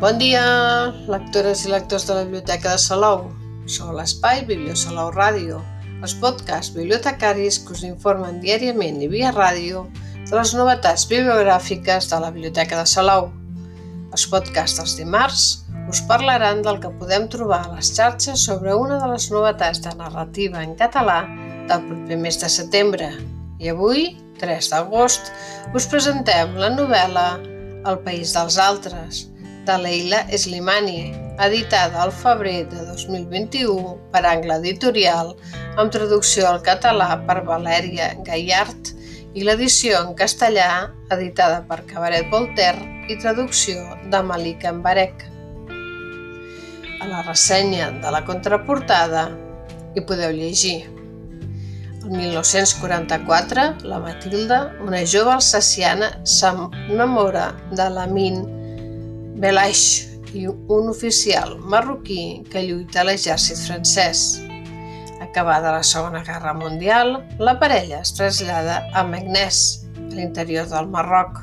Bon dia, lectores i lectors de la Biblioteca de Salou. Sou l'espai Bibliosalou Ràdio, els podcasts bibliotecaris que us informen diàriament i via ràdio de les novetats bibliogràfiques de la Biblioteca de Salou. Els podcasts dels dimarts us parlaran del que podem trobar a les xarxes sobre una de les novetats de narrativa en català del proper mes de setembre. I avui, 3 d'agost, us presentem la novel·la El país dels altres, de Leila Slimani, editada al febrer de 2021 per Angle Editorial, amb traducció al català per Valèria Gallart i l'edició en castellà, editada per Cabaret Voltaire i traducció de Malika Mbarek. A la ressenya de la contraportada hi podeu llegir. El 1944, la Matilda, una jove alsaciana, s'enamora de l'Amin Belaix i un oficial marroquí que lluita a l'exèrcit francès. Acabada la Segona Guerra Mundial, la parella es trasllada a Meknès, a l'interior del Marroc.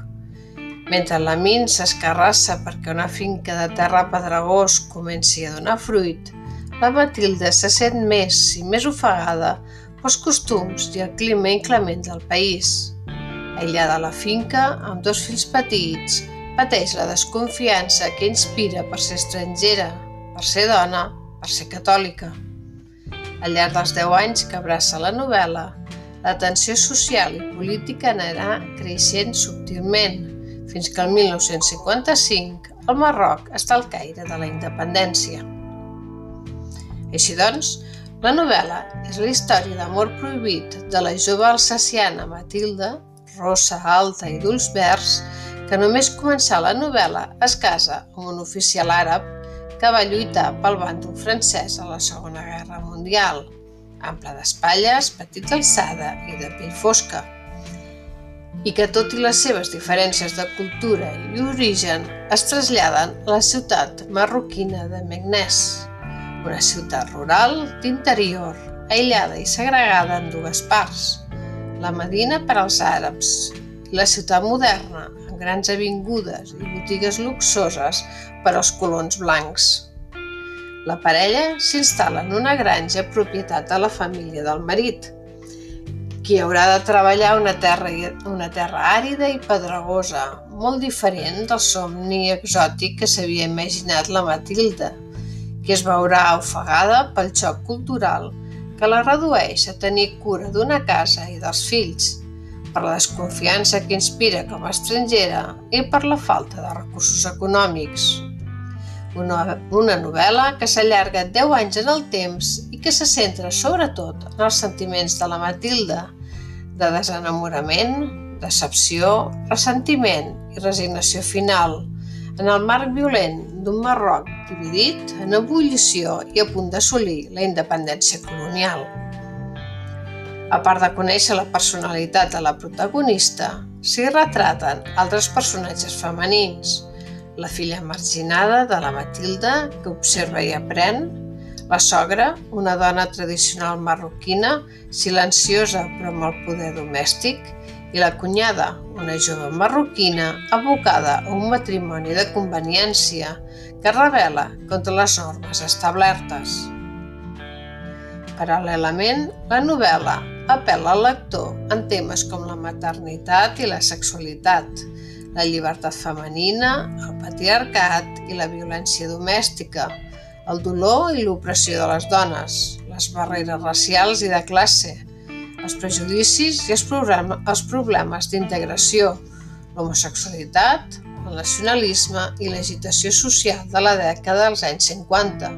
Mentre la Min s'escarrassa perquè una finca de terra pedregós comenci a donar fruit, la Matilda se sent més i més ofegada pels costums i el clima inclement del país. Aïllada a la finca, amb dos fills petits, pateix la desconfiança que inspira per ser estrangera, per ser dona, per ser catòlica. Al llarg dels 10 anys que abraça la novel·la, la tensió social i política anirà creixent subtilment, fins que el 1955 el Marroc està al caire de la independència. Així doncs, la novel·la és la història d'amor prohibit de la jove alsaciana Matilda, rossa, alta i d'ulls verds, que només començar la novel·la es casa amb un oficial àrab que va lluitar pel bàndol francès a la Segona Guerra Mundial, ample d'espatlles, petit d'alçada i de pell fosca, i que tot i les seves diferències de cultura i origen es traslladen a la ciutat marroquina de Meknès, una ciutat rural d'interior, aïllada i segregada en dues parts, la Medina per als àrabs i la ciutat moderna, grans avingudes i botigues luxoses per als colons blancs. La parella s'instal·la en una granja propietat de la família del marit, qui haurà de treballar una terra, una terra àrida i pedregosa, molt diferent del somni exòtic que s'havia imaginat la Matilda, que es veurà ofegada pel xoc cultural que la redueix a tenir cura d'una casa i dels fills, per la desconfiança que inspira com a estrangera i per la falta de recursos econòmics. Una, una novel·la que s'allarga 10 anys en el temps i que se centra sobretot en els sentiments de la Matilda, de desenamorament, decepció, ressentiment i resignació final, en el marc violent d'un Marroc dividit, en ebullició i a punt d'assolir la independència colonial. A part de conèixer la personalitat de la protagonista, s'hi retraten altres personatges femenins, la filla marginada de la Matilda, que observa i aprèn, la sogra, una dona tradicional marroquina, silenciosa però amb el poder domèstic, i la cunyada, una jove marroquina abocada a un matrimoni de conveniència que revela contra les normes establertes. Paral·lelament, la novel·la apel·la al lector en temes com la maternitat i la sexualitat, la llibertat femenina, el patriarcat i la violència domèstica, el dolor i l'opressió de les dones, les barreres racials i de classe, els prejudicis i els, problemes, d'integració, l'homosexualitat, el nacionalisme i l'agitació social de la dècada dels anys 50,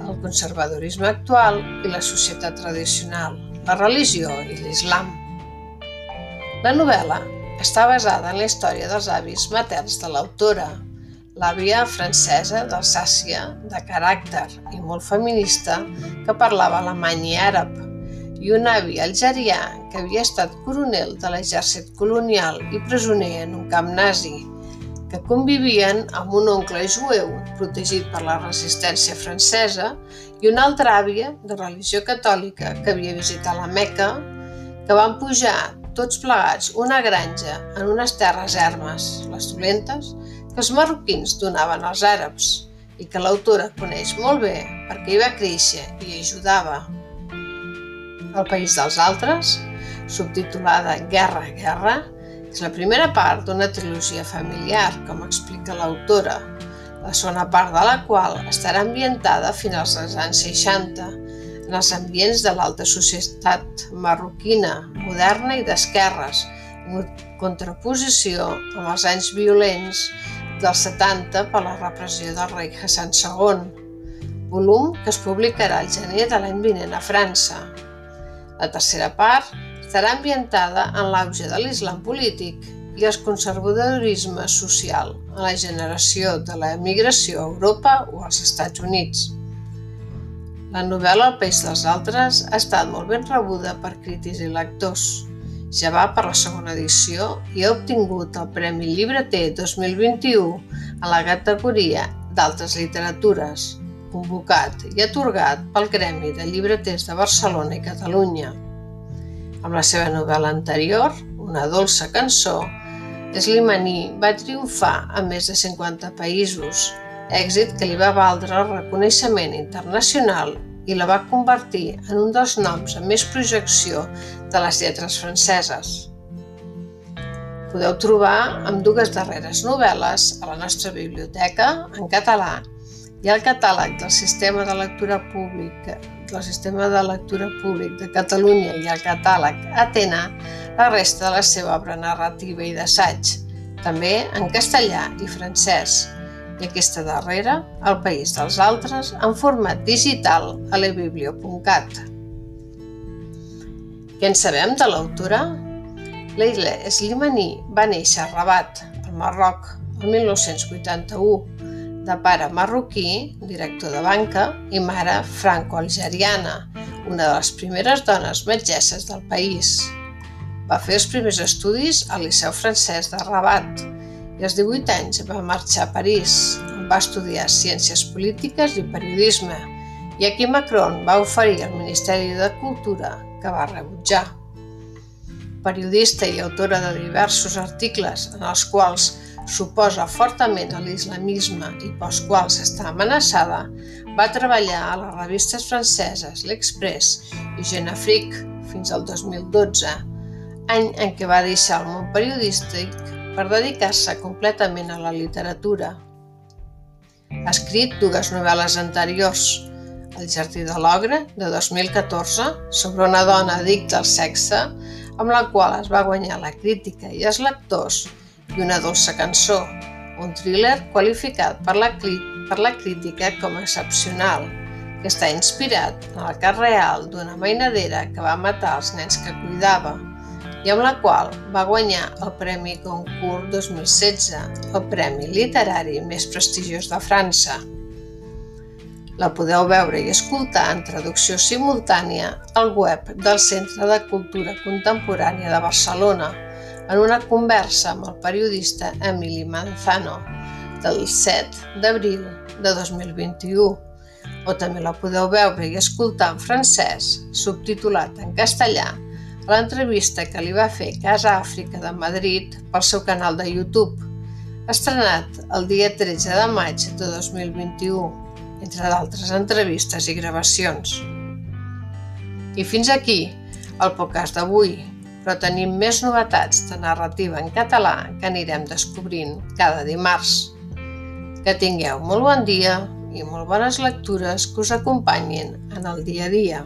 el conservadorisme actual i la societat tradicional la religió i l'islam. La novel·la està basada en la història dels avis materns de l'autora, l'àvia francesa d'Alsàcia, de caràcter i molt feminista, que parlava alemany i àrab, i un avi algerià que havia estat coronel de l'exèrcit colonial i presoner en un camp nazi, que convivien amb un oncle jueu protegit per la resistència francesa i una altra àvia de religió catòlica que havia visitat la Meca, que van pujar tots plegats una granja en unes terres ermes, les dolentes, que els marroquins donaven als àrabs i que l'autora coneix molt bé perquè hi va créixer i ajudava. El país dels altres, subtitulada Guerra, Guerra, és la primera part d'una trilogia familiar, com explica l'autora, la segona part de la qual estarà ambientada a finals dels anys 60, en els ambients de l'alta societat marroquina, moderna i d'esquerres, en contraposició amb els anys violents dels 70 per la repressió del rei Hassan II, volum que es publicarà al gener de l'any vinent a França. La tercera part estarà ambientada en l'auge de l'islam polític i el conservadorisme social en la generació de la migració a Europa o als Estats Units. La novel·la El peix dels altres ha estat molt ben rebuda per crítics i lectors. Ja va per la segona edició i ha obtingut el Premi Llibreter 2021 en la categoria d'altres literatures convocat i atorgat pel Gremi de Llibreters de Barcelona i Catalunya. Amb la seva novel·la anterior, Una dolça cançó, Slimani va triomfar a més de 50 països, èxit que li va valdre el reconeixement internacional i la va convertir en un dels noms amb més projecció de les lletres franceses. Podeu trobar amb dues darreres novel·les a la nostra biblioteca en català hi ha el catàleg del Sistema de Lectura Pública del Sistema de Lectura Públic de Catalunya i el catàleg Atena la resta de la seva obra narrativa i d'assaig, també en castellà i francès, i aquesta darrera, El País dels Altres, en format digital a lebiblio.cat. Què en sabem de l'autora? Leila Slimani va néixer a Rabat, al Marroc, el 1981, de pare marroquí, director de banca, i mare franco-algeriana, una de les primeres dones metgesses del país. Va fer els primers estudis al Liceu Francès de Rabat i als 18 anys va marxar a París, on va estudiar Ciències Polítiques i Periodisme, i aquí Macron va oferir al Ministeri de Cultura, que va rebutjar. Periodista i autora de diversos articles en els quals s'oposa fortament a l'islamisme i pels quals està amenaçada, va treballar a les revistes franceses L'Express i Jeune Afrique fins al 2012, any en què va deixar el món periodístic per dedicar-se completament a la literatura. Ha escrit dues novel·les anteriors, El jardí de l'ogre, de 2014, sobre una dona addicta al sexe, amb la qual es va guanyar la crítica i els lectors i una dolça cançó, un thriller qualificat per la, per la crítica com a excepcional, que està inspirat en el cas real d'una mainadera que va matar els nens que cuidava i amb la qual va guanyar el Premi Goncourt 2016, el premi literari més prestigiós de França. La podeu veure i escoltar en traducció simultània al web del Centre de Cultura Contemporània de Barcelona, en una conversa amb el periodista Emili Manzano del 7 d'abril de 2021, o també la podeu veure i escoltar en francès, subtitulat en castellà, l'entrevista que li va fer Casa Àfrica de Madrid pel seu canal de YouTube, estrenat el dia 13 de maig de 2021, entre d'altres entrevistes i gravacions. I fins aquí el podcast d'avui, però tenim més novetats de narrativa en català que anirem descobrint cada dimarts. Que tingueu molt bon dia i molt bones lectures que us acompanyin en el dia a dia.